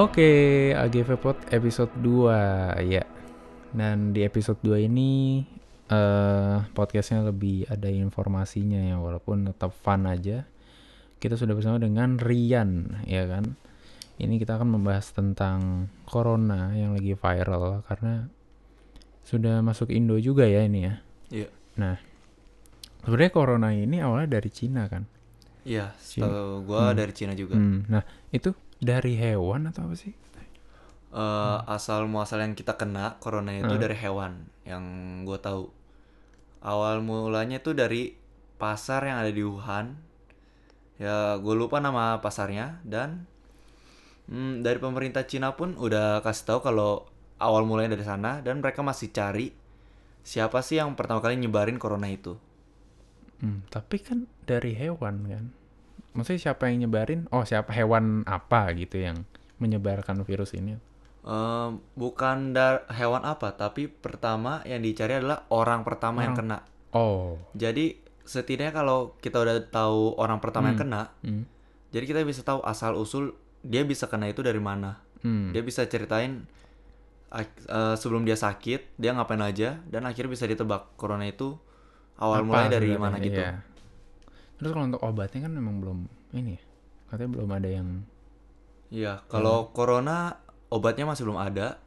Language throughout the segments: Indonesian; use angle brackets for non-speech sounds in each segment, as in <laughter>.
Oke, AGV Pod episode 2 ya. Dan di episode 2 ini eh podcastnya lebih ada informasinya ya walaupun tetap fun aja. Kita sudah bersama dengan Rian ya kan. Ini kita akan membahas tentang corona yang lagi viral karena sudah masuk Indo juga ya ini ya. Iya. Nah, sebenarnya corona ini awalnya dari Cina kan. Iya, setahu gua Hmm. dari Cina juga. Hmm, Nah, itu dari hewan atau apa sih? Eh, asal muasal yang kita kena corona itu Hmm. dari hewan yang gua tahu. Awal mulanya itu dari pasar yang ada di Wuhan. Ya, gue lupa nama pasarnya dan hmm, dari pemerintah Cina pun udah kasih tahu kalau awal mulanya dari sana dan mereka masih cari siapa sih yang pertama kali nyebarin corona itu. Hmm, tapi kan dari hewan kan. Maksudnya siapa yang nyebarin? Oh, siapa hewan apa gitu yang menyebarkan virus ini? Eh, bukan dar hewan apa, tapi pertama yang dicari adalah orang pertama yang kena. Oh. Jadi setidaknya kalau kita udah tahu orang pertama yang kena, Hmm. jadi kita bisa tahu asal usul dia bisa kena itu dari mana. Hmm. Dia bisa ceritain eh, sebelum dia sakit dia ngapain aja dan akhirnya bisa ditebak corona itu awal Apa mulai dari mana gitu. Iya. Terus kalau untuk obatnya kan memang belum ini ya. Katanya belum ada yang Iya, kalau corona obatnya masih belum ada.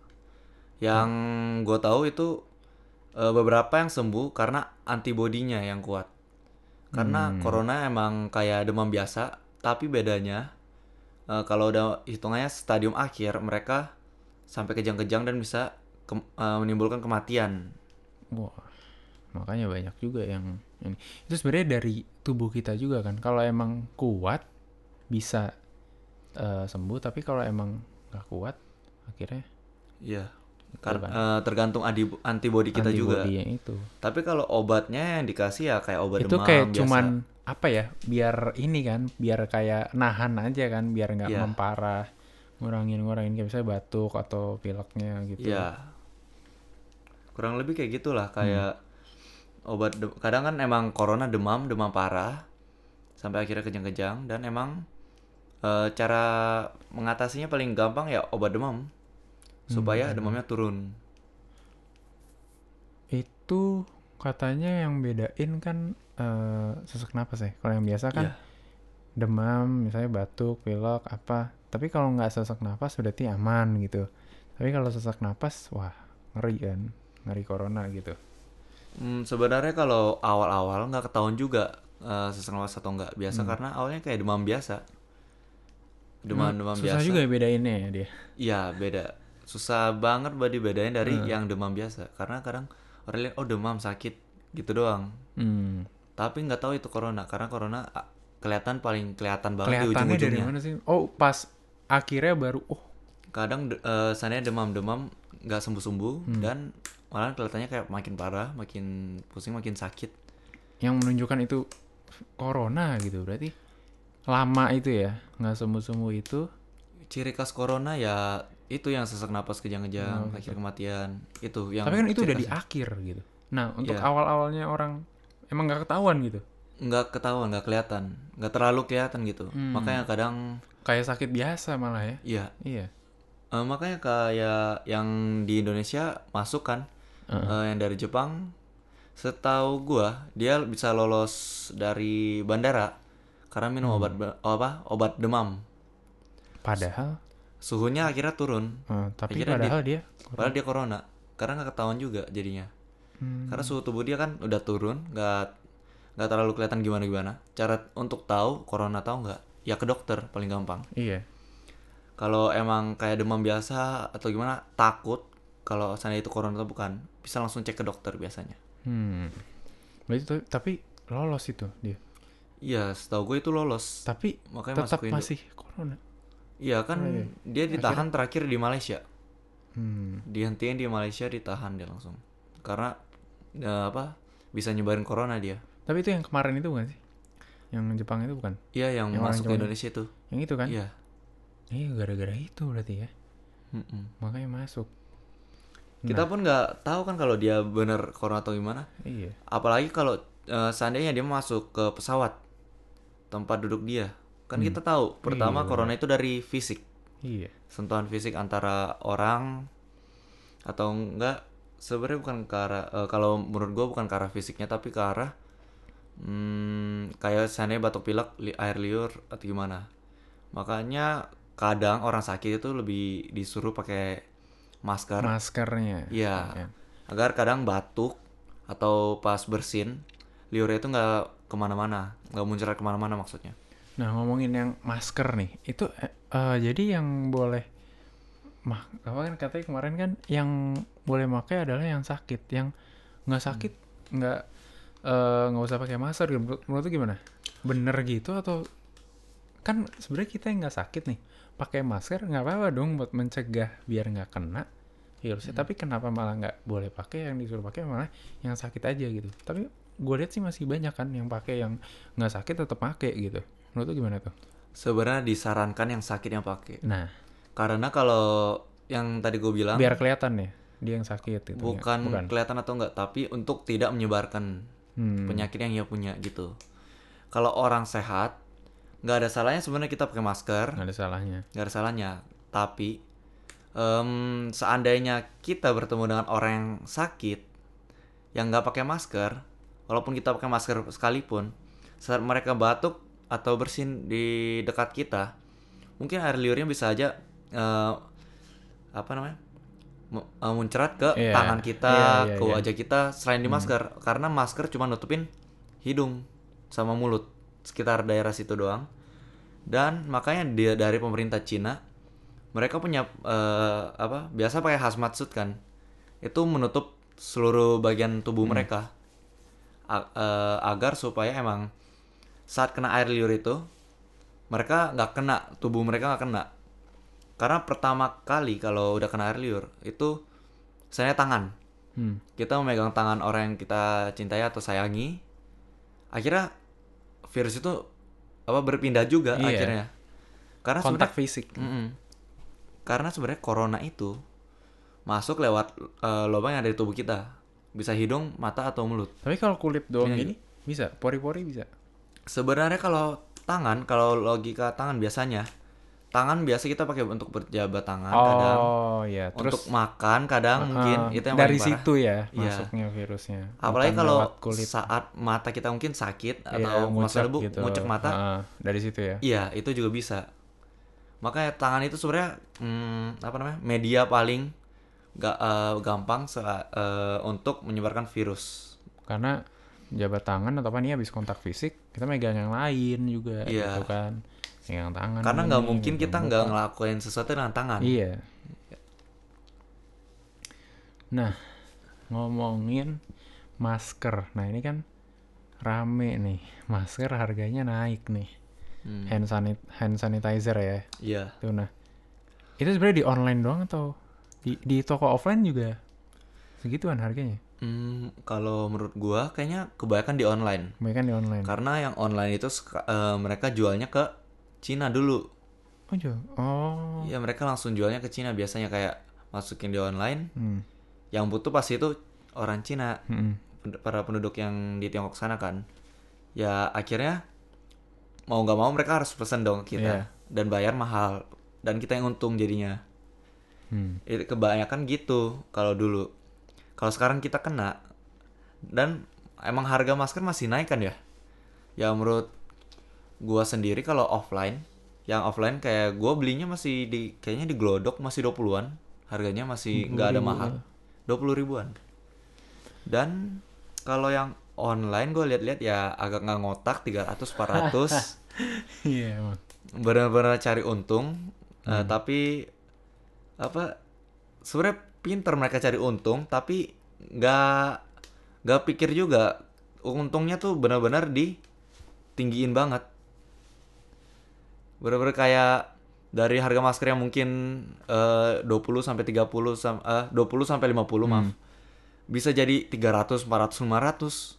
Yang gue tahu itu eh, beberapa yang sembuh karena antibodinya yang kuat. Karena corona emang kayak demam biasa, tapi bedanya eh, kalau udah hitungannya stadium akhir mereka sampai kejang-kejang dan bisa ke- eh, menimbulkan kematian. wah. Makanya banyak juga yang ini. Itu sebenarnya dari tubuh kita juga kan. Kalau emang kuat bisa eh, sembuh, tapi kalau emang nggak kuat akhirnya Iya. Karena eh, tergantung adi- antibodi kita juga. antibodinya itu. Tapi kalau obatnya yang dikasih ya kayak obat itu demam kayak biasa. cuman apa ya biar ini kan biar kayak nahan aja kan biar nggak Iya. memparah ngurangin ngurangin kayak misalnya batuk atau pileknya gitu Iya. Kurang lebih kayak gitulah kayak obat de- kadang kan emang corona demam, demam parah sampai akhirnya kejang-kejang dan emang eh, cara mengatasinya paling gampang ya obat demam supaya demamnya turun. itu katanya yang bedain kan eh, sesak napas ya kalau yang biasa kan Iya. demam misalnya batuk pilek apa tapi kalau nggak sesak napas berarti aman gitu tapi kalau sesak napas wah ngeri kan ngeri corona gitu Hmm, sebenarnya kalau awal-awal nggak ketahuan juga eh, sesak nafas atau enggak biasa karena awalnya kayak demam biasa. Demam-demam susah biasa. juga ya bedainnya ya dia Iya beda susah banget buat dibedain dari Hmm. yang demam biasa karena kadang orang lihat oh demam sakit gitu doang hmm. tapi nggak tahu itu corona karena corona kelihatan paling kelihatan banget di kelihatannya dari ujung-ujungnya mana sih? Oh, pas akhirnya baru oh, kadang de- eh, seandainya demam-demam nggak sembuh-sembuh Hmm. dan malah kelihatannya kayak makin parah makin pusing makin sakit yang menunjukkan itu corona gitu. Berarti lama itu ya, nggak sembuh-sembuh itu. ciri khas corona ya itu yang sesak napas kejang-kejang Oh, akhir kematian itu yang Tapi kan itu udah di akhir gitu. Nah, untuk Iya. awal-awalnya orang emang nggak ketahuan gitu. nggak ketahuan nggak kelihatan nggak terlalu kelihatan gitu Hmm. makanya kadang Kayak sakit biasa malah ya. ya Iya. Eh, makanya kayak yang di Indonesia masuk kan eh, yang dari Jepang setahu gua dia bisa lolos dari bandara karena minum Hmm. obat be- apa obat demam. Padahal? Suhunya akhirnya turun. Eh, tapi Akhirnya padahal dia padahal dia corona karena nggak ketahuan juga jadinya. Hmm. karena suhu tubuh dia kan udah turun nggak nggak terlalu kelihatan gimana gimana cara untuk tahu corona tahu nggak? Ya ke dokter paling gampang. Iya. kalau emang kayak demam biasa atau gimana takut kalau sana itu corona atau bukan bisa langsung cek ke dokter biasanya Hmm. Berarti tapi lolos itu dia. Iya, setahu gue itu lolos. Tapi Makanya tetap masuk ke Indo. masih corona. Iya kan, Oh, iya. dia ditahan terakhir di Malaysia. Hmm. Dihentiin di Malaysia, ditahan dia langsung. Karena eh, apa? Bisa nyebarin corona dia. Tapi itu yang kemarin itu bukan sih? Yang Jepang itu bukan? Iya, yang, Yang masuk ke. Indonesia itu. Yang itu kan? Iya. Iya gara-gara itu berarti ya. Mm-mm. Makanya masuk. Kita pun nggak tahu kan kalau dia bener corona atau gimana. Iya. Apalagi kalau eh, seandainya dia masuk ke pesawat tempat duduk dia. Kan kita tahu, pertama Iya, corona itu dari fisik. Iya. sentuhan fisik antara orang atau enggak sebenarnya bukan ke arah eh, kalau menurut gue bukan ke arah fisiknya tapi ke arah hmm, kayak seandainya batuk pilek li- air liur atau gimana makanya kadang orang sakit itu lebih disuruh pakai masker Maskernya. Iya. Ya. agar kadang batuk atau pas bersin liurnya itu nggak ke mana-mana nggak muncrat ke mana-mana maksudnya Nah ngomongin yang masker nih, itu eh, jadi yang boleh mah apa kan katanya kemarin kan yang boleh pakai adalah yang sakit, yang nggak sakit nggak eh, nggak usah pakai masker. gitu. Menurut, menurut lu gimana? Bener gitu atau kan sebenarnya kita yang nggak sakit nih pakai masker nggak apa-apa dong buat mencegah biar nggak kena virusnya. Tapi kenapa malah nggak boleh pakai yang disuruh pakai malah yang sakit aja gitu. Tapi gue lihat sih masih banyak kan yang pakai yang nggak sakit tetap pakai gitu. Menurut lu gimana tuh? sebenarnya disarankan yang sakit yang pakai Nah, karena kalau yang tadi gue bilang biar kelihatan ya dia yang sakit gitu. ya. bukan, kelihatan atau enggak tapi untuk tidak menyebarkan Hmm. penyakit yang ia punya gitu kalau orang sehat nggak ada salahnya sebenarnya kita pakai masker Nggak ada salahnya. nggak ada salahnya tapi em, seandainya kita bertemu dengan orang yang sakit yang nggak pakai masker walaupun kita pakai masker sekalipun saat mereka batuk atau bersin di dekat kita mungkin air liurnya bisa aja eh, apa namanya eh, muncrat ke Iya. tangan kita Iya, iya, ke iya. wajah kita selain di masker karena masker cuma nutupin hidung sama mulut sekitar daerah situ doang dan makanya dia dari pemerintah Cina mereka punya eh, apa biasa pakai hazmat suit kan. Itu menutup seluruh bagian tubuh mereka. A- eh, agar supaya emang saat kena air liur itu mereka nggak kena tubuh mereka nggak kena. Karena pertama kali kalau udah kena air liur itu saya tangan. Hmm. kita memegang tangan orang yang kita cintai atau sayangi. Akhirnya virus itu apa berpindah juga Iya. akhirnya karena Kontak fisik. Mm-mm. karena sebenarnya corona itu masuk lewat eh, lubang yang ada di tubuh kita bisa hidung mata atau mulut Tapi kalau kulit doang Iya, gini bisa, pori-pori bisa. sebenarnya kalau tangan kalau logika tangan biasanya tangan biasa kita pakai untuk berjabat tangan kadang Oh iya, terus untuk makan kadang mungkin eh, itu yang dari situ ya Iya. masuknya virusnya. Apalagi kalau kulit saat mata kita mungkin sakit Iya, atau masalah bu gitu. ngucek mata, Heeh, dari situ ya. iya itu juga bisa. Makanya tangan itu sebenarnya hmm, apa namanya media paling ga, eh, gampang se- eh, untuk menyebarkan virus. Karena jabat tangan atau apa nih habis kontak fisik, kita megang yang lain juga Iya. gitu kan. Tangan. Karena nggak mungkin kita muka. nggak ngelakuin sesuatu dengan tangan. Iya. Nah, ngomongin masker. Nah, ini kan rame nih. Masker harganya naik nih. Hmm, Hand sanit hand sanitizer ya. Iya. Tuh nah. Itu sebenarnya di online doang atau di di toko offline juga segituan harganya? Hmm, kalau menurut gua kayaknya kebanyakan di online. Kebanyakan di online. Karena yang online itu eh, mereka jualnya ke Cina dulu. Oh, jual. Oh. Iya mereka langsung jualnya ke Cina biasanya kayak masukin di online. Hmm. Yang butuh pasti itu orang Cina. Pend- para penduduk yang di Tiongkok sana kan ya akhirnya mau nggak mau mereka harus pesen dong kita Iya. dan bayar mahal dan kita yang untung jadinya Hmm. Itu kebanyakan gitu kalau dulu kalau sekarang kita kena dan emang harga masker masih naik kan ya ya menurut gua sendiri kalau offline yang offline kayak gua belinya masih di kayaknya di Glodok masih 20-an harganya masih nggak ada 20 mahal 20 ribuan. dan kalau yang online gue lihat-lihat ya agak nggak ngotak 300 400 <laughs> Iya, emang. benar-benar cari untung. Eh, tapi apa sebenarnya pinter mereka cari untung tapi nggak nggak pikir juga. Untungnya tuh benar-benar ditinggiin banget benar-benar kayak dari harga masker yang mungkin eh, 20 sampai 30 sam eh, 20 sampai 50 maaf bisa jadi 300 400 500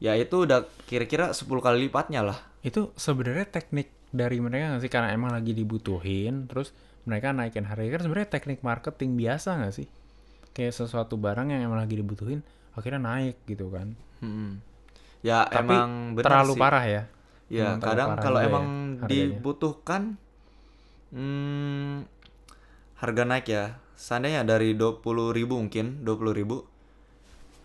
ya itu udah kira-kira 10 kali lipatnya lah Itu sebenarnya teknik dari mereka nggak sih? Karena emang lagi dibutuhin, terus mereka naikin harga. Kan sebenarnya teknik marketing biasa nggak sih? Kayak sesuatu barang yang emang lagi dibutuhin, akhirnya naik gitu kan. Mm-mm. Ya Tapi emang benar terlalu sih. parah ya. Ya Emang kadang kalau ya emang harganya. dibutuhkan Hmm, harga naik ya. Seandainya dari 20.000 ribu mungkin, 20.000 ribu.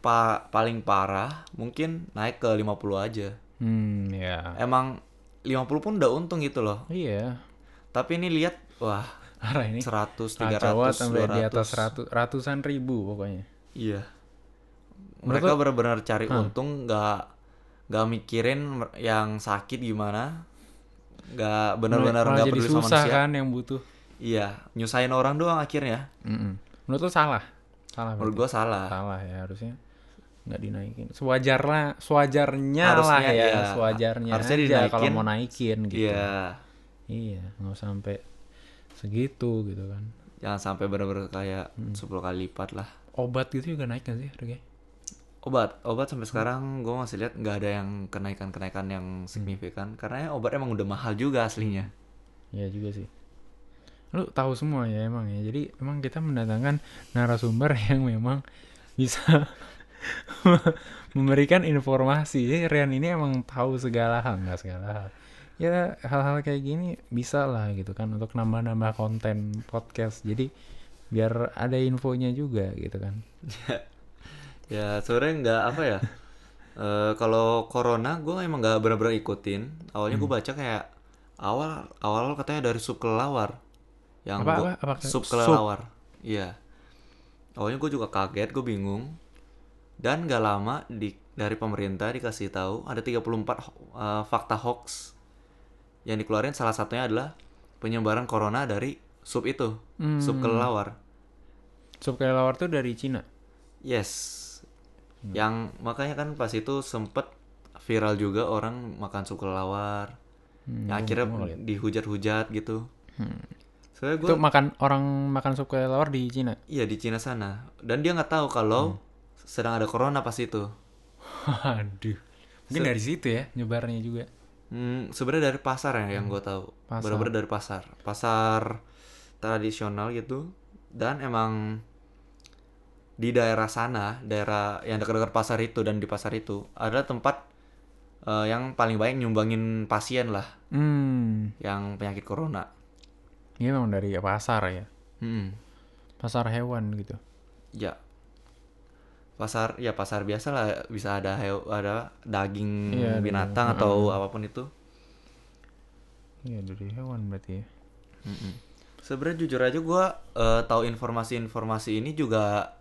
Pa paling parah mungkin naik ke 50 aja. Hmm, ya. Emang 50 pun udah untung gitu loh. Iya. Tapi ini lihat, wah Arah ini 100, kacau 300, sampai di 200. atas ratus, ratusan ribu pokoknya. Iya. Mereka benar-benar cari untung, nggak nggak mikirin yang sakit gimana, nggak benar-benar jadi peduli sama manusia. kan yang butuh. Iya, nyusahin orang doang akhirnya. Mm-mm. Menurut lo salah? Salah Menurut gua salah. Salah ya harusnya nggak dinaikin. Sewajarnya, sewajarnya lah Harusnya ya, iya. sewajarnya Harusnya aja kalau dinaikin. mau naikin gitu. Iya, Iya, nggak sampai segitu gitu kan. jangan sampai benar-benar kayak Hmm. 10 kali lipat lah. Obat gitu juga naik kan sih harganya? Obat, obat sampai sekarang gua masih lihat nggak ada yang kenaikan-kenaikan yang Hmm. signifikan karena obat emang udah mahal juga aslinya. Iya juga sih. Lu tahu semua ya emang ya. Jadi emang kita mendatangkan narasumber <laughs> yang memang bisa <laughs> memberikan informasi. Jadi Rian ini emang tahu segala hal, nggak segala hal. Ya hal-hal kayak gini bisa lah gitu kan untuk nambah-nambah konten podcast. Jadi biar ada infonya juga gitu kan. <laughs> Ya sebenarnya nggak apa ya. <laughs> Eh kalau corona gue emang nggak benar-benar ikutin. Awalnya Hmm. gue baca kayak awal awal katanya dari sup kelelawar. Yang Apa- gua- apa- apa? sup Sup? kelelawar. Iya. Awalnya gue juga kaget, gue bingung. Dan nggak lama di dari pemerintah dikasih tahu ada 34 ho- eh, fakta hoax yang dikeluarin salah satunya adalah penyebaran corona dari sup itu, sup Hmm. kelelawar. Sup kelelawar tuh dari Cina. Yes. Hmm. Yang makanya kan pas itu sempet viral juga orang makan sup kelelawar. Hmm, yang gua- akhirnya gua nggak liat. dihujat-hujat gitu. Hmm. Soalnya gue Itu makan orang makan sup kelelawar di Cina. iya di Cina sana dan dia nggak tahu kalau Hmm. sedang ada corona pas itu. Aduh. Mungkin Se- dari situ ya nyebarnya juga. Hmm, sebenarnya dari pasar ya yang gue tahu. Pasar. Bener-bener dari pasar. Pasar tradisional gitu. Dan emang di daerah sana, daerah yang dekat-dekat pasar itu dan di pasar itu ada tempat eh, yang paling banyak nyumbangin pasien lah Hmm. yang penyakit corona. Ini memang dari pasar ya. Hmm, Pasar hewan gitu. ya. Pasar ya pasar biasa lah bisa ada hew- ada daging Iya, ada- binatang atau apa pun itu. Iya dari hewan berarti ya. Mm-mm. Sebenarnya jujur aja gue tahu informasi-informasi ini juga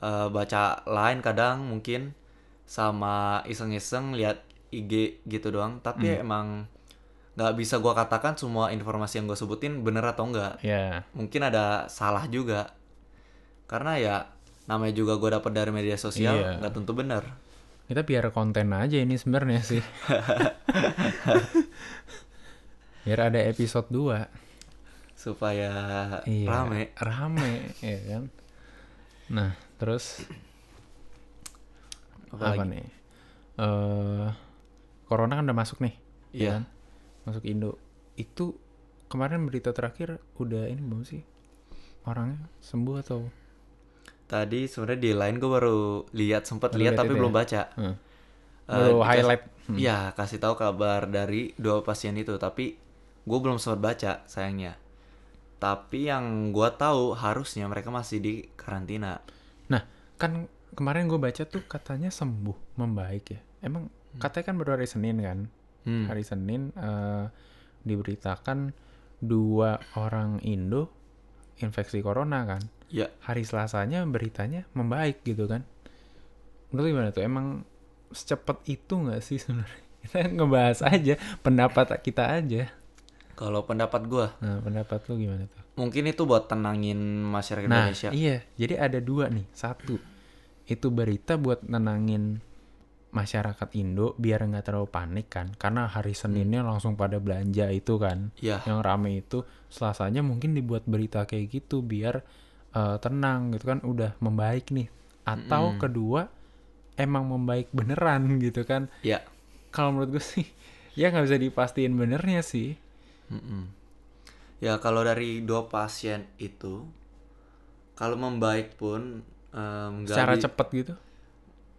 eh, baca lain kadang mungkin sama iseng-iseng lihat IG gitu doang. Tapi emang nggak bisa gua katakan semua informasi yang gue sebutin bener atau enggak. Ya. Mungkin ada salah juga. Karena ya namanya juga gue dapat dari media sosial Iya. nggak tentu bener. Kita biar konten aja ini sebenarnya sih. <laughs> biar ada episode 2. Supaya Iya. rame. Rame, ya kan. Nah, terus Apa apa, lagi? nih? Eh corona kan udah masuk nih. ya Iya. kan? Masuk Indo. Itu kemarin berita terakhir udah ini belum sih? Orangnya sembuh atau Tadi sebenarnya di line gue baru lihat sempat Baru lihat tapi belum ya? baca. Hmm. Eh, baru dikas- highlight? Hmm. Iya, kasih tahu kabar dari dua pasien itu, tapi gue belum sempat baca sayangnya. Tapi yang gue tahu harusnya mereka masih di karantina. Nah, kan kemarin gue baca tuh katanya sembuh, membaik ya. Emang katanya kan baru hari Senin kan? Hmm. Hari Senin eh, diberitakan dua orang Indo infeksi corona kan. Ya, Hari Selasanya beritanya membaik gitu kan. Menurut gimana tuh? Emang secepat itu nggak sih sebenarnya? <laughs> Kita ngebahas aja pendapat kita aja. Kalau pendapat gue, Nah, pendapat lu gimana tuh? mungkin itu buat tenangin masyarakat Nah, Indonesia. iya. Jadi ada dua nih. Satu, itu berita buat nenangin masyarakat Indo biar nggak terlalu panik kan. Karena hari Seninnya langsung pada belanja itu kan. Iya, Yang rame itu Selasanya mungkin dibuat berita kayak gitu biar eh, tenang gitu kan. Udah membaik nih. Atau Mm-mm. kedua, emang membaik beneran gitu kan. ya. Kalau menurut gue sih, ya nggak bisa dipastiin benernya sih. Mm-mm. Ya kalau dari dua pasien itu, kalau membaik pun nggak Secara di- cepet gitu.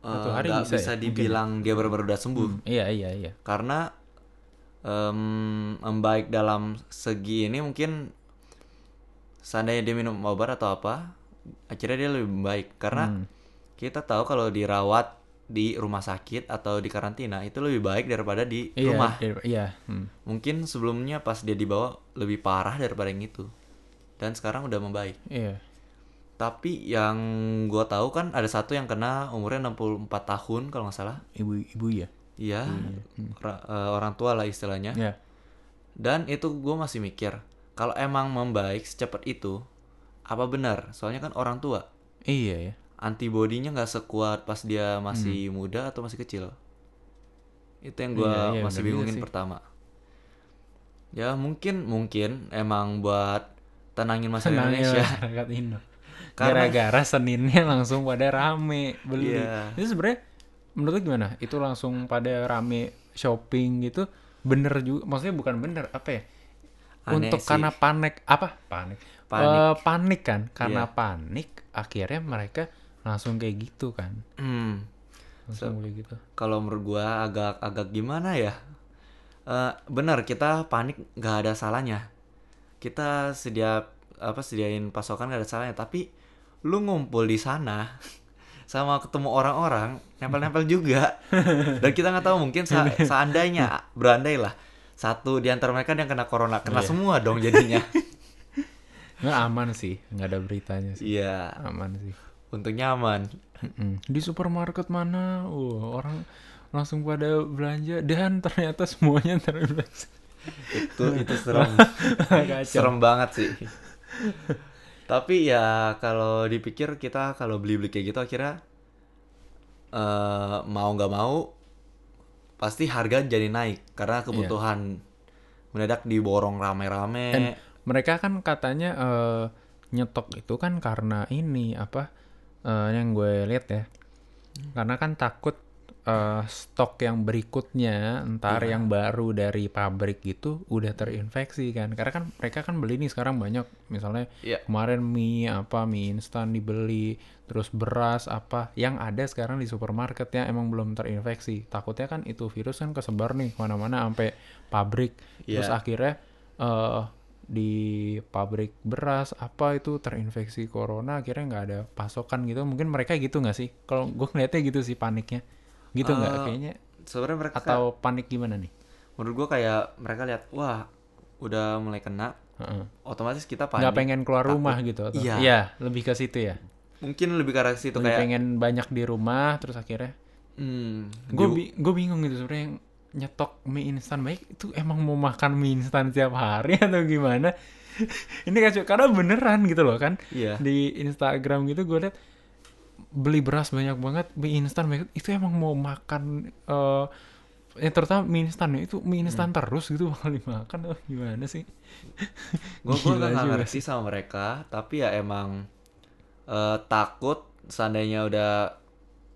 satu hari nggak bisa bisa mungkin ya? dibilang dia benar-benar udah sembuh. Hmm, iya, iya, iya. karena em, membaik dalam segi ini mungkin seandainya dia minum obat atau apa akhirnya dia lebih baik karena Hmm. kita tahu kalau dirawat di rumah sakit atau di karantina itu lebih baik daripada di Iya, rumah iya, iya. Hmm. mungkin sebelumnya pas dia dibawa lebih parah daripada yang itu dan sekarang udah membaik Iya. tapi yang gua tahu kan ada satu yang kena umurnya 64 tahun kalau nggak salah Ibu-ibu ya. iya ra- eh, orang tua lah istilahnya Ya. dan itu gue masih mikir kalau emang membaik secepat itu apa benar soalnya kan orang tua Iya ya. Antibodinya nggak sekuat pas dia masih muda atau masih kecil itu yang gue Iya, iya, masih bingungin sih. pertama ya mungkin mungkin emang buat tenangin masyarakat Senangnya Indonesia masyarakat Indo. <laughs> Karena- Gara-gara Seninnya langsung pada rame beli. Iya. Itu sebenarnya menurut lu gimana? Itu langsung pada rame shopping gitu bener juga maksudnya bukan bener apa ya? Aneh Untuk sih. karena panik apa panik? Panik. Eh, panik kan karena Iya. panik akhirnya mereka langsung kayak gitu kan. Hmm, langsung beli gitu. kalau menurut gua agak agak gimana ya? Eh benar kita panik nggak ada salahnya. Kita sedia apa sediain pasokan nggak ada salahnya. Tapi lu ngumpul di sana <laughs> sama ketemu orang-orang nempel-nempel juga. Dan kita nggak tahu mungkin sa- <laughs> seandainya berandai lah. Satu di antara mereka yang kena corona. Kena Iya. semua dong jadinya. <laughs> Nggak aman sih. Nggak ada beritanya sih. Iya. Aman sih untungnya aman Mm-mm. di supermarket mana? Uh, orang langsung pada belanja dan ternyata semuanya terinfeksi itu itu <laughs> serem. Serem banget sih. Tapi ya kalau dipikir kita kalau beli beli kayak gitu akhirnya eh mau nggak mau pasti harga jadi naik karena kebutuhan mendadak diborong rame-rame. Mereka kan katanya eh, nyetok itu kan karena ini apa eh, yang gue lihat ya karena kan takut eh, stok yang berikutnya ntar Iya. yang baru dari pabrik gitu udah terinfeksi kan karena kan mereka kan beli nih sekarang banyak misalnya Iya. kemarin mie apa mie instan dibeli terus beras apa yang ada sekarang di supermarket yang emang belum terinfeksi takutnya kan itu virus kan kesebar nih ke mana-mana sampai pabrik terus Iya. akhirnya eh di pabrik beras apa itu terinfeksi corona akhirnya nggak ada pasokan gitu. Mungkin mereka gitu nggak sih? Kalau gue ngeliatnya gitu sih paniknya. Gitu nggak? Eh, kayaknya sebenarnya mereka atau panik gimana nih? Menurut gua kayak mereka lihat wah udah mulai kena. Heeh. otomatis kita panik nggak pengen keluar rumah gitu atau Iya. lebih ke situ ya? Mungkin lebih ke arah situ lebih kayak pengen banyak di rumah terus akhirnya hmm, gue gue bingung gitu sebenarnya nyetok mie instan. Baik itu emang mau makan mie instan tiap hari <laughs> atau gimana? <laughs> Ini kacau karena beneran gitu loh kan. Iya. Di Instagram gitu gue liat beli beras banyak banget mie instan banyak. Itu emang mau makan eh ya terutama mie instan ya, itu mie instan terus gitu <laughs> bakal dimakan oh, gimana sih? Gue gue juga ngerti sama mereka tapi ya emang eh, takut seandainya udah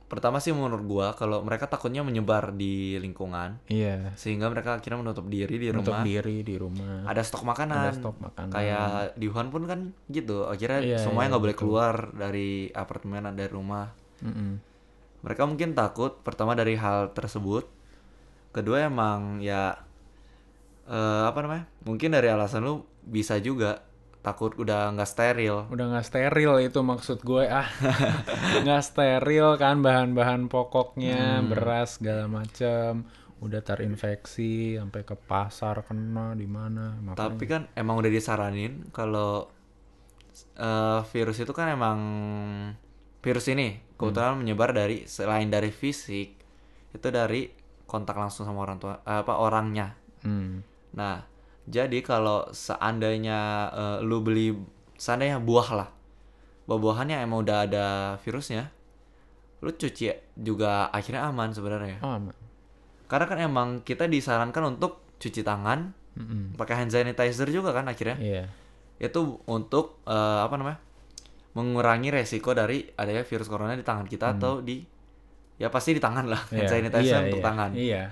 pertama sih menurut gua kalau mereka takutnya menyebar di lingkungan iya. sehingga mereka akhirnya menutup diri di untuk rumah. diri di rumah. Ada stok makanan. Ada stok makanan. Kayak di Wuhan pun kan gitu akhirnya Iya, semuanya iya, nggak boleh betul. keluar dari apartemen dari rumah. Mm-mm. mereka mungkin takut pertama dari hal tersebut. Kedua emang ya eh, apa namanya mungkin dari alasan lu bisa juga takut udah nggak steril udah nggak steril itu maksud gue ah <laughs> nggak steril kan bahan-bahan pokoknya Hmm. beras segala macam udah terinfeksi sampai ke pasar kena di mana Tapi kan emang udah disaranin kalau eh, virus itu kan emang virus ini kebetulan menyebar dari selain dari fisik itu dari kontak langsung sama orang tua eh, apa orangnya. Hmm. Nah, jadi kalau seandainya eh, lu beli seandainya buah lah. Buah-buahannya emang udah ada virusnya. Lu cuci juga akhirnya aman sebenarnya. oh aman. Karena kan emang kita disarankan untuk cuci tangan, Mm-mm. pakai hand sanitizer juga kan akhirnya iya itu untuk eh, apa namanya mengurangi resiko dari adanya virus corona di tangan kita atau di ya pasti di tangan lah hand Iya, sanitizer iya, untuk iya, tangan iya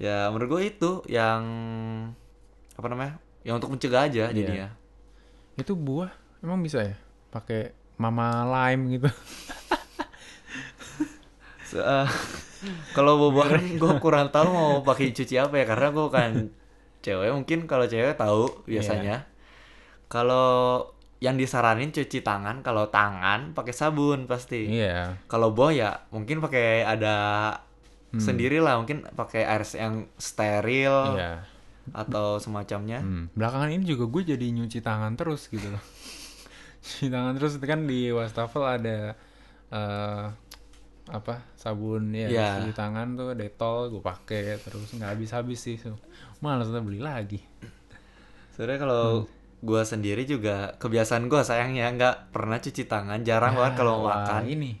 ya menurut gue itu yang apa namanya yang untuk mencegah aja Iya. jadinya. Itu buah emang bisa ya? Pakai mama lime gitu. <laughs> Se- eh, kalau buah-buahan gue kurang tahu mau pakai cuci apa ya karena gue kan cewek. Mungkin kalau cewek tahu biasanya. Kalau yang disaranin cuci tangan kalau tangan pakai sabun pasti. Iya. kalau buah ya mungkin pakai ada sendiri lah mungkin pakai air yang steril. Iya. Atau semacamnya Hmm. Belakangan ini juga gue jadi nyuci tangan terus gitu loh. <laughs> cuci tangan terus itu kan di wastafel ada eh apa sabun ya Iya. cuci tangan tuh detol gue pakai terus nggak habis habis sih so. malas udah beli lagi sebenarnya kalau Hmm. gua sendiri juga kebiasaan gua sayangnya nggak pernah cuci tangan jarang banget kalau makan ini <laughs>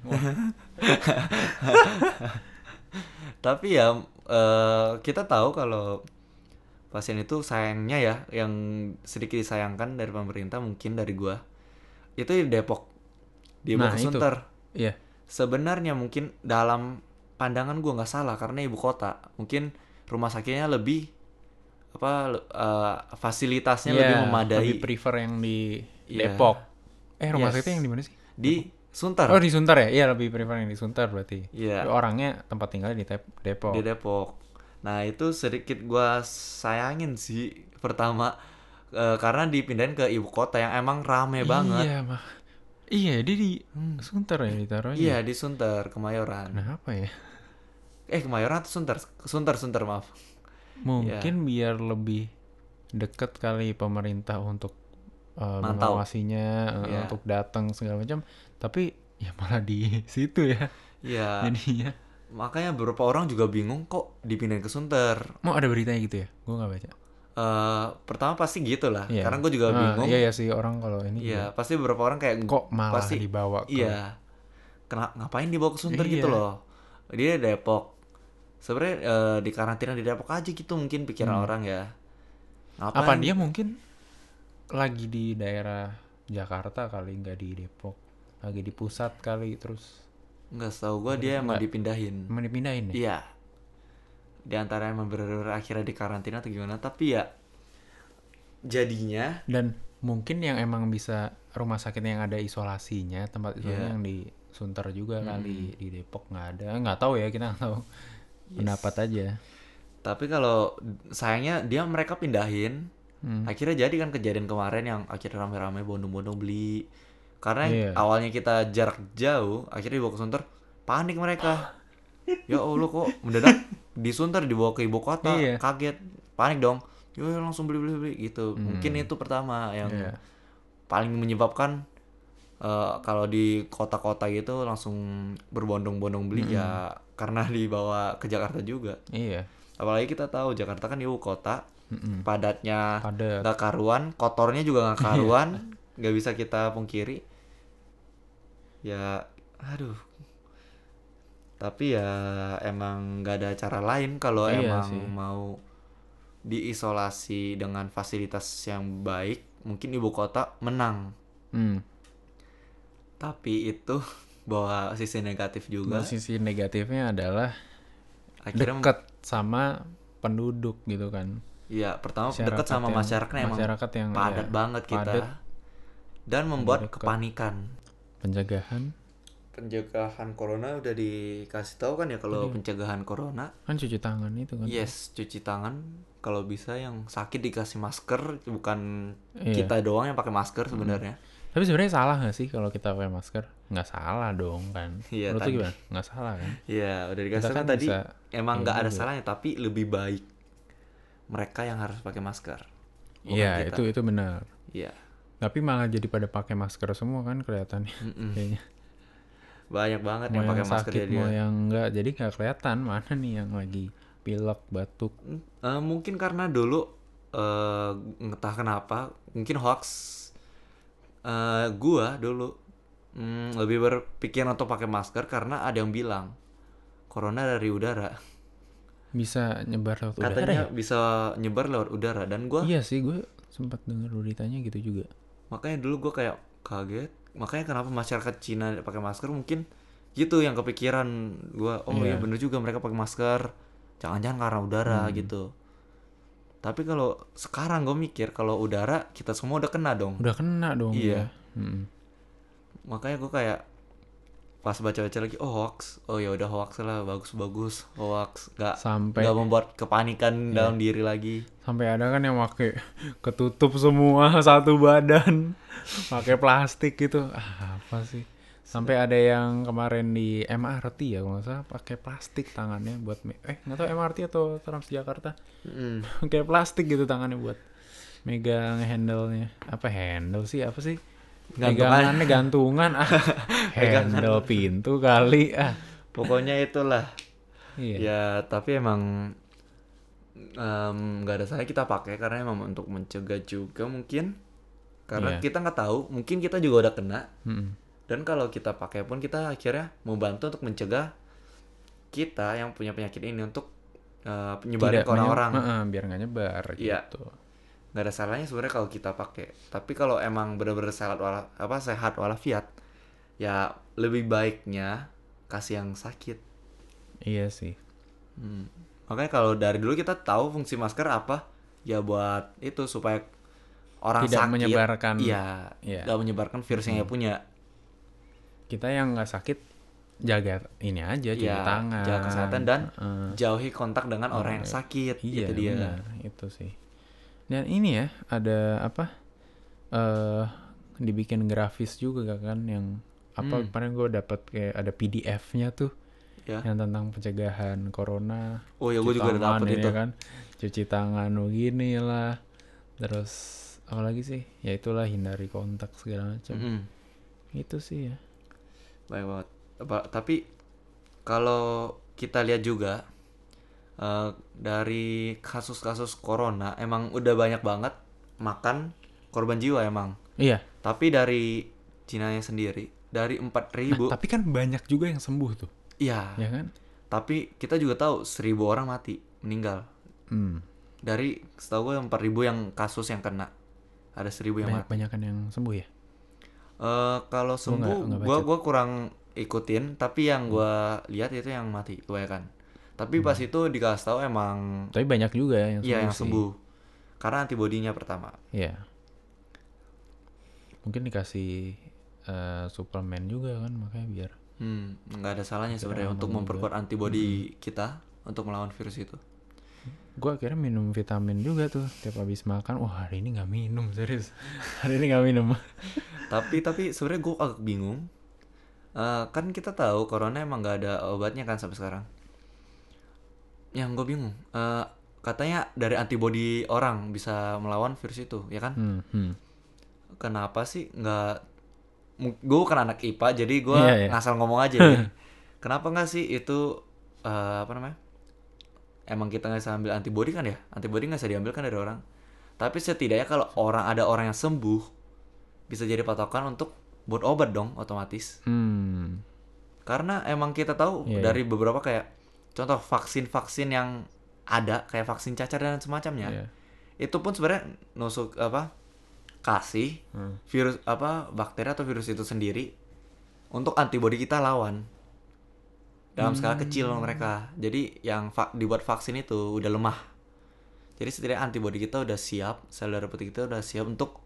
tapi ya eh, kita tahu kalau pasien itu sayangnya ya yang sedikit disayangkan dari pemerintah mungkin dari gua. Itu di Depok. Di Nah, Depok itu. Sunter iya. Sebenarnya mungkin dalam pandangan gua nggak salah karena ibu kota. Mungkin rumah sakitnya lebih apa eh, fasilitasnya lebih Iya, memadai. lebih prefer yang di Iya. Depok. Eh rumah Yes. sakitnya yang di mana sih? Di Sunter. Oh di Sunter ya? Iya lebih prefer yang di Sunter berarti. Iya. orangnya tempat tinggalnya di Depok. Di Depok. Nah itu sedikit gua sayangin sih pertama eh, karena dipindahin ke ibu kota yang emang rame banget. iya mah iya dia di Sunter ya ditaruhnya Iya di Sunter Kemayoran. kenapa ya Eh Kemayoran atau Sunter? Sunter Sunter maaf. Mungkin biar lebih deket kali pemerintah untuk uh, Mantau. mengawasinya, uh, Iya. untuk datang segala macam. Tapi ya malah di <laughs> situ ya. Iya. Jadinya. Makanya beberapa orang juga bingung kok dipindahin ke Sunter. Mau ada beritanya gitu ya? Gue nggak baca. Eh pertama pasti gitu lah. Iya. Karena gue juga Ah, bingung. Iya ya sih orang kalau ini Iya, pasti beberapa orang kayak kok malah pasti dibawa ke Iya. Kena, ngapain dibawa ke Sunter gitu Iya. loh. Dia Depok. Sebenarnya eh, di karantina di Depok aja gitu mungkin pikiran orang ya. apa Ngapain? dia mungkin lagi di daerah Jakarta kali nggak di Depok lagi di pusat kali terus Nggak tahu gua dia emang dipindahin. emang dipindahin ya Iya. Di antara emang bener-bener akhirnya di karantina atau gimana. Tapi ya jadinya dan mungkin yang emang bisa rumah sakit yang ada isolasinya tempat isolasi Iya. yang di Sunter juga kali di Depok nggak ada nggak tahu ya kita nggak tahu pendapat aja tapi kalau sayangnya dia mereka pindahin Hmm. akhirnya jadi kan kejadian kemarin yang akhirnya rame-rame bondong-bondong beli karena Iya. awalnya kita jarak jauh akhirnya dibawa ke Sunter panik mereka. Ya Allah kok mendadak <laughs> di Sunter dibawa ke ibu kota? Iya. kaget. Panik dong. Yo langsung beli beli beli gitu mungkin itu pertama yang Iya. paling menyebabkan eh, kalau di kota-kota gitu langsung berbondong-bondong beli. Ya karena dibawa ke Jakarta juga. Iya. Apalagi kita tahu Jakarta kan ibu kota. Mm-mm. padatnya padat. karuan kotornya juga nggak karuan. Nggak bisa kita pungkiri ya aduh tapi ya emang nggak ada cara lain kalau Iya emang sih. mau diisolasi dengan fasilitas yang baik mungkin ibu kota menang Hmm. tapi itu <laughs> bawa sisi negatif juga Nah, sisi negatifnya adalah akhirnya dekat sama penduduk gitu kan ya pertama Masyarakat dekat sama yang- masyarakat emang masyarakat yang padat iya, banget kita padat. dan membuat dekat. kepanikan pencegahan? Pencegahan corona udah dikasih tahu kan ya kalau pencegahan corona? Kan cuci tangan itu kan? Yes cuci tangan. Kalau bisa yang sakit dikasih masker bukan Iya. kita doang yang pakai masker sebenarnya. Tapi sebenarnya salah nggak sih kalau kita pakai masker? Nggak salah dong kan? Iya, menurut tadi. gimana? Nggak salah kan? Iya udah dikasih Kita kan tadi bisa emang nggak ada juga. salahnya tapi lebih baik mereka yang harus pakai masker. Iya itu itu benar. Iya tapi malah jadi pada pakai masker semua kan kelihatannya. Mm-mm. <laughs> kayaknya. Banyak banget mau yang yang pakai masker sakit jadi mau yang enggak. Jadi nggak kelihatan mana nih yang lagi pilek batuk. Eh, mungkin karena dulu eh entah kenapa mungkin hoax eh gua dulu mm, lebih berpikir untuk pakai masker karena ada yang bilang corona dari udara. Bisa nyebar lewat udara katanya ya? bisa nyebar lewat udara dan gua iya sih gue sempat dengar beritanya gitu juga makanya dulu gua kayak kaget makanya kenapa masyarakat Cina pakai masker mungkin gitu yang kepikiran gua oh iya Iya. bener juga mereka pakai masker jangan-jangan karena udara Hmm. gitu tapi kalau sekarang gue mikir kalau udara kita semua udah kena dong udah kena dong Iya. ya. Mm. makanya gue kayak pas baca-baca lagi oh hoax. Oh ya udah hoax lah bagus-bagus hoax. Nggak Sampai nggak membuat kepanikan dalam diri lagi. Sampai ada kan yang pakai ketutup semua <laughs> satu badan pakai plastik gitu. Ah, apa sih? Sampai ada yang kemarin di MRT ya kalau nggak salah pakai plastik tangannya buat eh nggak tahu MRT atau Transjakarta. Mm. <laughs> pakai plastik gitu tangannya buat megang handle-nya. Apa handle sih? Apa sih Gantungan. Megangannya gantungan ah. <laughs> Handle pintu kali ah. Pokoknya itulah. Iya. Ya tapi emang em, nggak ada saya kita pakai karena emang untuk mencegah juga mungkin. Karena Iya. kita nggak tahu mungkin kita juga udah kena. Mm-mm. dan kalau kita pakai pun kita akhirnya membantu untuk mencegah kita yang punya penyakit ini untuk eh, penyebaran Tidak ke orang-orang. Heeh, biar nggak nyebar Iya. gitu nggak ada salahnya sebenarnya kalau kita pakai. Tapi kalau emang benar-benar sehat wala, apa sehat walafiat ya lebih baiknya kasih yang sakit. Iya sih. Hmm. makanya kalau dari dulu kita tahu fungsi masker apa? Ya buat itu supaya orang Tidak sakit. menyebarkan. iya. Iya. nggak menyebarkan virus yang dia punya. Kita yang nggak sakit jaga ini aja cuci Iya, tangan. jaga kesehatan dan Heeh. jauhi kontak dengan orang yang sakit iya itu dia. benar, itu sih dan ini ya ada apa eh dibikin grafis juga kan yang apa Hmm. kemarin gue dapat kayak ada PDF-nya tuh ya. yang tentang pencegahan corona oh ya gue juga udah dapet ini itu. kan. Cuci tangan begini lah terus apa lagi sih? Ya itulah hindari kontak segala macam. Mm-mm. itu sih ya. Baik banget. Tapi kalau kita lihat juga eh, dari kasus-kasus corona emang udah banyak banget makan korban jiwa emang. Iya. Tapi dari Cina sendiri dari 4000 nah, tapi kan banyak juga yang sembuh tuh. Iya. Ya kan? Tapi kita juga tahu 1000 orang mati meninggal. Hmm. dari setahu gue 4000 yang kasus yang kena ada 1000 yang banyak mati. banyakan yang sembuh ya? Eh, kalau sembuh gua gua kurang ikutin tapi yang gua lihat itu yang mati kebanyakan tapi pas itu dikasih tahu emang tapi banyak juga yang sembuh iya yang sih. sembuh karena antibodinya pertama Iya. Mungkin dikasih eh, suplemen juga kan makanya biar. hmm nggak ada salahnya sebenarnya untuk memperkuat antibodi kita untuk melawan virus itu Gua akhirnya minum vitamin juga tuh tiap habis makan. Wah hari ini nggak minum serius. <laughs> hari ini nggak minum. <laughs> tapi tapi sebenarnya gua agak bingung Eh, kan kita tahu corona emang nggak ada obatnya kan sampai sekarang yang gue bingung eh, katanya dari antibodi orang bisa melawan virus itu ya kan Hmm, hmm. kenapa sih nggak gue bukan anak IPA jadi gue Iya, iya. ngasal ngomong aja nih. <laughs> kenapa nggak sih itu eh, apa namanya emang kita nggak bisa ambil antibody kan ya antibody nggak bisa diambil kan dari orang tapi setidaknya kalau orang ada orang yang sembuh bisa jadi patokan untuk buat obat dong otomatis Hmm. karena emang kita tahu Iya, dari beberapa kayak contoh vaksin-vaksin yang ada kayak vaksin cacar dan semacamnya Iya. itu pun sebenarnya nusuk apa kasih Hmm. virus apa bakteri atau virus itu sendiri untuk antibodi kita lawan dalam skala kecil mereka jadi yang va- dibuat vaksin itu udah lemah jadi setidaknya antibodi kita udah siap sel darah putih kita udah siap untuk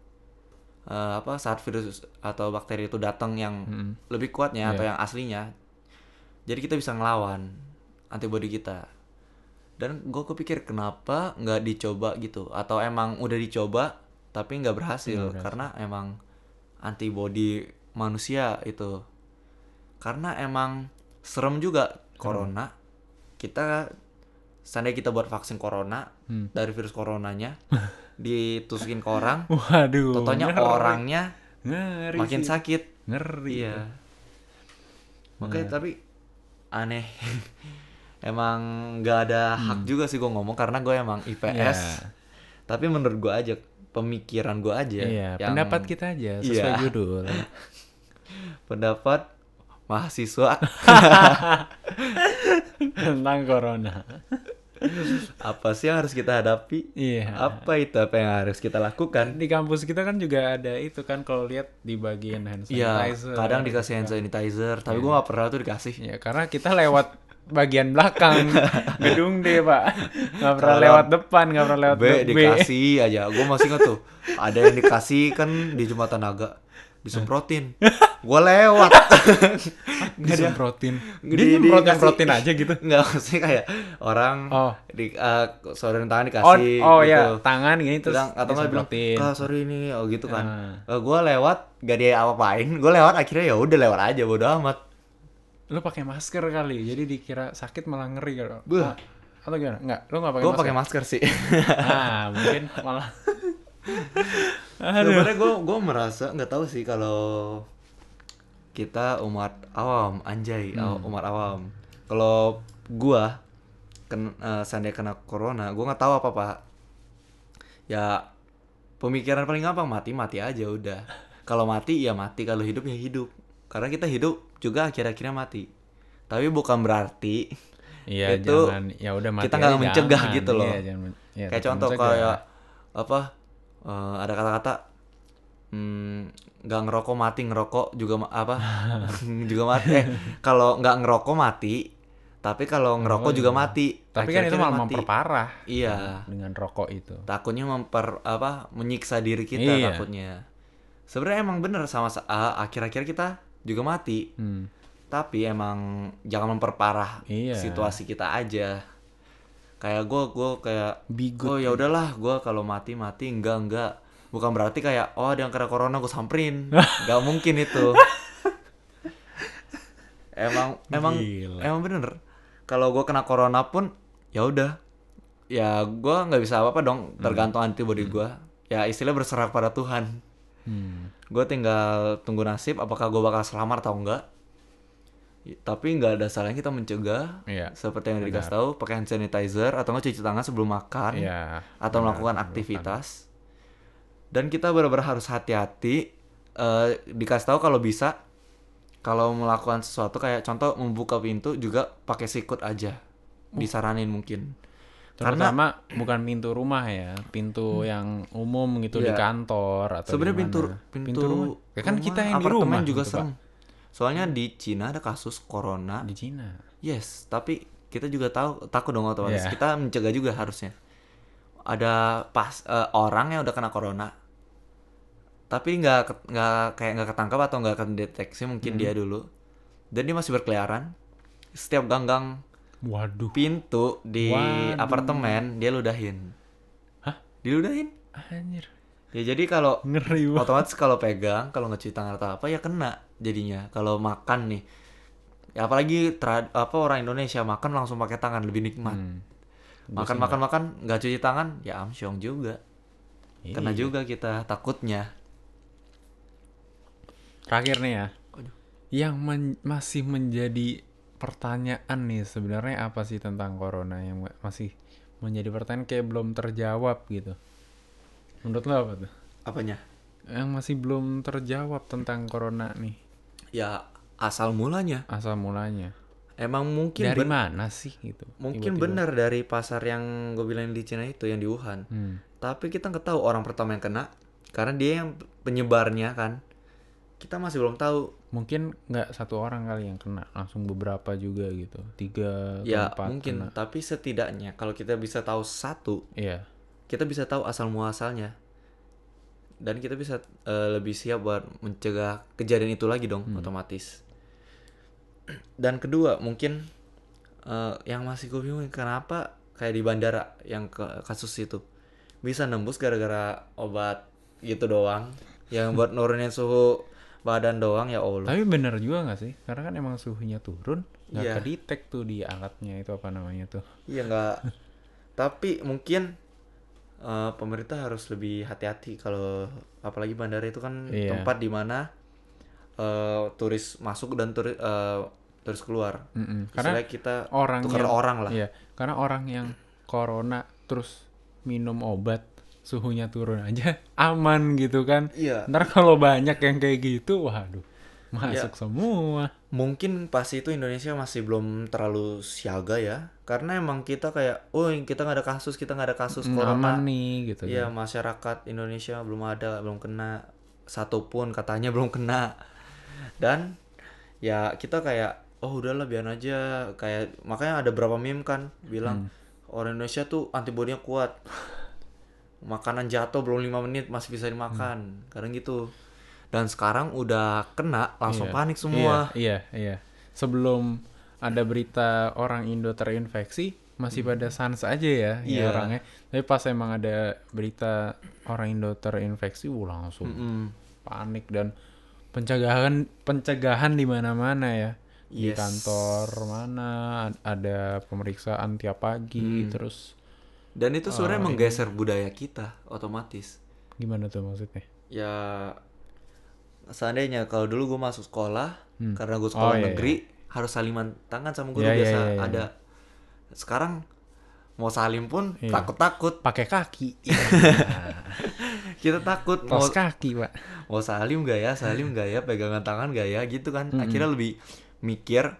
eh, apa saat virus atau bakteri itu datang yang Hmm. lebih kuatnya atau Iya. yang aslinya jadi kita bisa ngelawan antibodi kita dan gue kepikir kenapa nggak dicoba gitu atau emang udah dicoba tapi nggak berhasil, karena emang antibodi manusia itu karena emang serem juga corona kita seandainya kita buat vaksin corona Hmm. dari virus coronanya <laughs> ditusukin ke orang Waduh. totonya ngeri. orangnya ngeri makin sih. sakit Ngeri. Iya. Makanya tapi aneh. <laughs> emang nggak ada hak juga sih gue ngomong karena gue emang IPS. Hmm. Iya. Tapi menurut gue aja pemikiran gue aja. Iya, yang pendapat kita aja sesuai Iya. judul. <laughs> Pendapat mahasiswa <laughs> Tentang corona. apa sih yang harus kita hadapi? Iya. Apa itu apa yang harus kita lakukan? Di kampus kita kan juga ada itu kan kalau lihat di bagian hand Iya, sanitizer. kadang dikasih hand sanitizer, tapi gue nggak pernah tuh dikasih. Ya karena kita lewat bagian belakang <laughs> gedung D pak, nggak pernah Kalau lewat depan, nggak pernah lewat B dikasih aja. Gue masih inget tuh. Ada yang dikasih kan di Jembatan Naga. disemprotin gue lewat <laughs> Nggak disemprotin. Di- Dia nyemprotin dikasih- protin aja gitu. <laughs> nggak maksudnya kayak orang Oh. di uh, saudara tangan Oh, dikasih oh gitu. ya, tangan gini terus bilang atau nggak bilang disemprotin. kak sorry ini oh gitu kan Ah. gue lewat gak dia apa-apain gue lewat akhirnya ya udah lewat aja bodo amat Lu pakai masker kali, jadi dikira sakit malah ngeri kalau. Beuh. Ah, Atau gimana? Enggak, lu nggak pakai gue masker. pakai masker. sih. Ah, mungkin malah. Sebenarnya gue gue merasa nggak tahu sih kalau kita umat awam anjay aw- umat awam. Kalau gue ken uh, seandainya kena corona gue nggak tahu apa apa ya pemikiran paling gampang mati mati aja udah. Kalau mati ya mati. Kalau hidup ya hidup karena kita hidup juga akhir-akhirnya mati tapi bukan berarti Iya, Itu jangan ya udah mati kita nggak mencegah jangan. gitu loh. Iya, jangan iya, kayak contoh kayak apa eh, ada kata-kata hmm, nggak ngerokok mati ngerokok juga ma- apa <laughs> <laughs> juga mati eh kalau nggak ngerokok mati tapi kalau ngerokok juga mati Oh. Tapi kan itu malah mati. memperparah iya dengan rokok itu. takutnya memper apa menyiksa diri kita Iya. takutnya sebenarnya emang bener sama sa- akhir-akhir kita juga mati. Hmm. tapi emang jangan memperparah Iya. situasi kita aja. Kayak gue gue kayak Be oh ya udahlah gue kalau mati mati. Enggak enggak. Bukan berarti kayak oh ada yang kena corona gue samperin. <laughs> Nggak mungkin itu. Emang emang Gila. emang bener. Kalau gue kena corona pun ya udah. Ya gue nggak bisa apa apa dong tergantung antibody gue ya istilah berserah pada Tuhan. Hmm. Gue tinggal tunggu nasib apakah gue bakal selamat atau enggak. Tapi nggak ada salahnya kita mencegah. Iya. seperti yang dikasih tahu pakai hand sanitizer atau nggak cuci tangan sebelum makan Iya. atau melakukan aktivitas. Dan kita benar-benar harus hati-hati eh, dikasih tahu kalau bisa kalau melakukan sesuatu kayak contoh membuka pintu juga pakai sikut aja. Disaranin mungkin karena Terutama bukan pintu rumah ya, pintu yang umum gitu di Iya. kantor atau sebenarnya pintu mana. pintu, rumah. Ya kan kita yang di rumah juga gitu, serem soalnya di Cina ada kasus corona di Cina. Yes, tapi kita juga tahu takut dong otomatis. Iya. Kita mencegah juga harusnya. Ada pas eh, orang yang udah kena corona, tapi nggak nggak kayak nggak ketangkap atau nggak kedeteksi mungkin Hmm. dia dulu, dan dia masih berkeliaran. Setiap ganggang Waduh. pintu di Waduh. apartemen dia ludahin. Hah? Diludahin? Anjir. Ya jadi kalau Ngeri banget. otomatis kalau pegang kalau nggak cuci tangan atau apa ya kena jadinya kalau makan nih ya apalagi apa orang Indonesia makan langsung pakai tangan lebih nikmat Hmm. makan makan makan nggak cuci tangan ya amsyong juga kena Iya. juga kita takutnya Terakhir nih ya. Aduh. Yang men- masih menjadi pertanyaan nih sebenarnya apa sih tentang corona yang ma- masih menjadi pertanyaan kayak belum terjawab gitu. Menurut lo apa tuh? apanya Yang masih belum terjawab tentang corona nih. ya asal mulanya Asal mulanya. emang mungkin Dari mana sih gitu? mungkin benar dari pasar yang gue bilang di Cina itu yang di Wuhan Hmm. tapi kita nggak tahu orang pertama yang kena karena dia yang penyebarnya kan kita masih belum tahu Mungkin nggak satu orang kali yang kena, langsung beberapa juga gitu. Tiga, ya empat mungkin kena. tapi setidaknya kalau kita bisa tahu satu Iya. kita bisa tahu asal muasalnya dan kita bisa eh, lebih siap buat mencegah kejadian itu lagi dong otomatis dan kedua mungkin eh, yang masih gue bingung kenapa kayak di bandara yang ke kasus itu bisa nembus gara-gara obat gitu doang yang buat nurunin suhu badan doang ya allah Tapi bener juga nggak sih? Karena kan emang suhunya turun, nggak Iya. kedetek tuh di alatnya itu apa namanya tuh. Iya nggak. Tapi mungkin eh, pemerintah harus lebih hati-hati kalau apalagi bandara itu kan Iya. tempat di mana eh, turis masuk dan turis eh, turis keluar. Mm-mm. Karena Istilahnya kita orang tukar yang- orang lah. Iya, karena orang yang corona terus minum obat suhunya turun aja <laughs> aman gitu kan. Iya. Ntar kalau banyak yang kayak gitu, waduh, masuk Iya. semua. Mungkin pas itu Indonesia masih belum terlalu siaga ya, karena emang kita kayak, oh kita nggak ada kasus, kita nggak ada kasus corona. aman nih gitu. Iya kan. masyarakat Indonesia belum ada belum kena satupun katanya belum kena dan ya kita kayak oh udahlah biar aja kayak makanya ada berapa meme kan bilang orang Indonesia tuh antibodinya kuat makanan jatuh belum lima menit masih bisa dimakan kadang gitu dan sekarang udah kena langsung Iya. panik semua. Iya, iya, iya. Sebelum ada berita orang Indo terinfeksi, masih pada sans aja ya, ya Hmm. Iya. orangnya. Tapi pas emang ada berita orang Indo terinfeksi, uh, langsung Mm-mm. panik dan pencegahan pencegahan di mana-mana ya. Di Yes. kantor mana ad- ada pemeriksaan tiap pagi, Hmm. terus Dan itu sebenarnya Oh, menggeser budaya kita otomatis. gimana tuh maksudnya? Ya seandainya kalau dulu gue masuk sekolah Hmm. karena gue Oh, sekolah iya, negeri harus saliman tangan sama guru Iya, iya, biasa iya, iya. ada. Sekarang mau salim pun Iya. takut-takut. Pakai kaki. <laughs> Kita takut mau Tos kaki, Pak. mau salim gak ya, salim gak ya, pegangan tangan gak ya gitu kan. Mm-mm. Akhirnya lebih mikir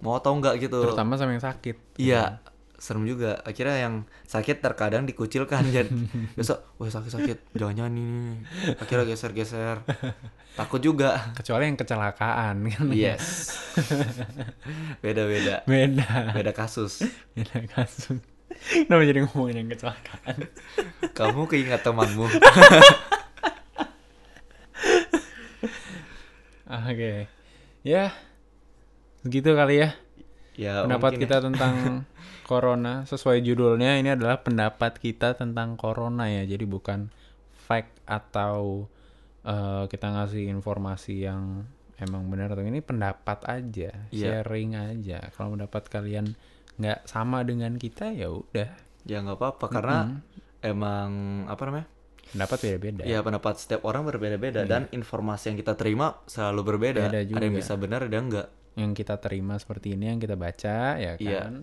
mau atau enggak gitu. Terutama sama yang sakit. Iya, serem juga. Akhirnya yang sakit terkadang dikucilkan dan <laughs> besok, wah sakit-sakit, jangan-jangan ini. Akhirnya geser-geser. Takut juga. Kecuali yang kecelakaan kan. Yes. <laughs> Beda-beda. Beda. Beda kasus. Beda kasus. Kenapa jadi ngomongin yang kecelakaan? Kamu keingat temanmu. <laughs> Oke. Ya. Segitu kali ya. Ya, pendapat kita ya. tentang <laughs> corona sesuai judulnya ini adalah pendapat kita tentang corona ya. Jadi bukan fact atau eh, kita ngasih informasi yang emang benar atau ini pendapat aja, Iya. sharing aja. Kalau pendapat kalian nggak sama dengan kita ya udah. Ya nggak apa-apa karena emang apa namanya? Pendapat beda-beda. Ya pendapat setiap orang berbeda-beda dan informasi yang kita terima selalu berbeda. Beda Ada yang juga. bisa benar, ada yang enggak. Yang kita terima seperti ini, yang kita baca ya Iya. kan.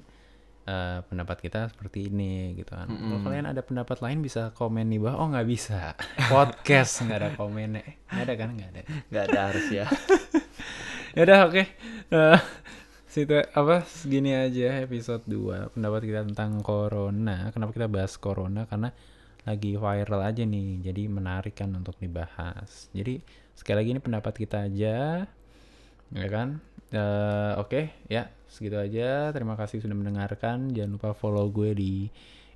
Eh, pendapat kita seperti ini gitu kan. Kalau kalian ada pendapat lain bisa komen di bawah. Oh nggak bisa. Podcast nggak ada komennya. Eh, Nggak ada kan? Nggak ada. Nggak ada harus ya. <laughs> ya udah oke Eh, situ apa segini aja episode 2 pendapat kita tentang corona kenapa kita bahas corona karena lagi viral aja nih jadi menarik kan untuk dibahas jadi sekali lagi ini pendapat kita aja ya kan Eh, oke ya segitu aja terima kasih sudah mendengarkan jangan lupa follow gue di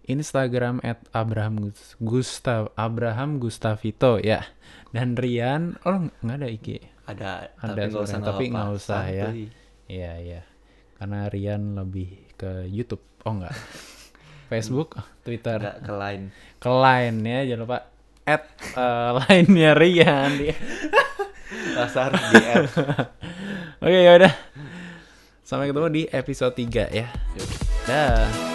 Instagram at Abraham Gus- Gustav Abraham Gustavito ya dan Rian oh nggak ada IG Ada, Ada tapi nggak usah tapi nggak usah ya. Iya iya. Karena Rian lebih ke YouTube. Oh enggak. <laughs> Facebook, Twitter, Nggak ke line. ke Line ya. Jangan lupa add eh, <laughs> line-nya Rian. Dia- harus di. <laughs> Oke ya udah. Sampai ketemu di episode 3 ya. Dah.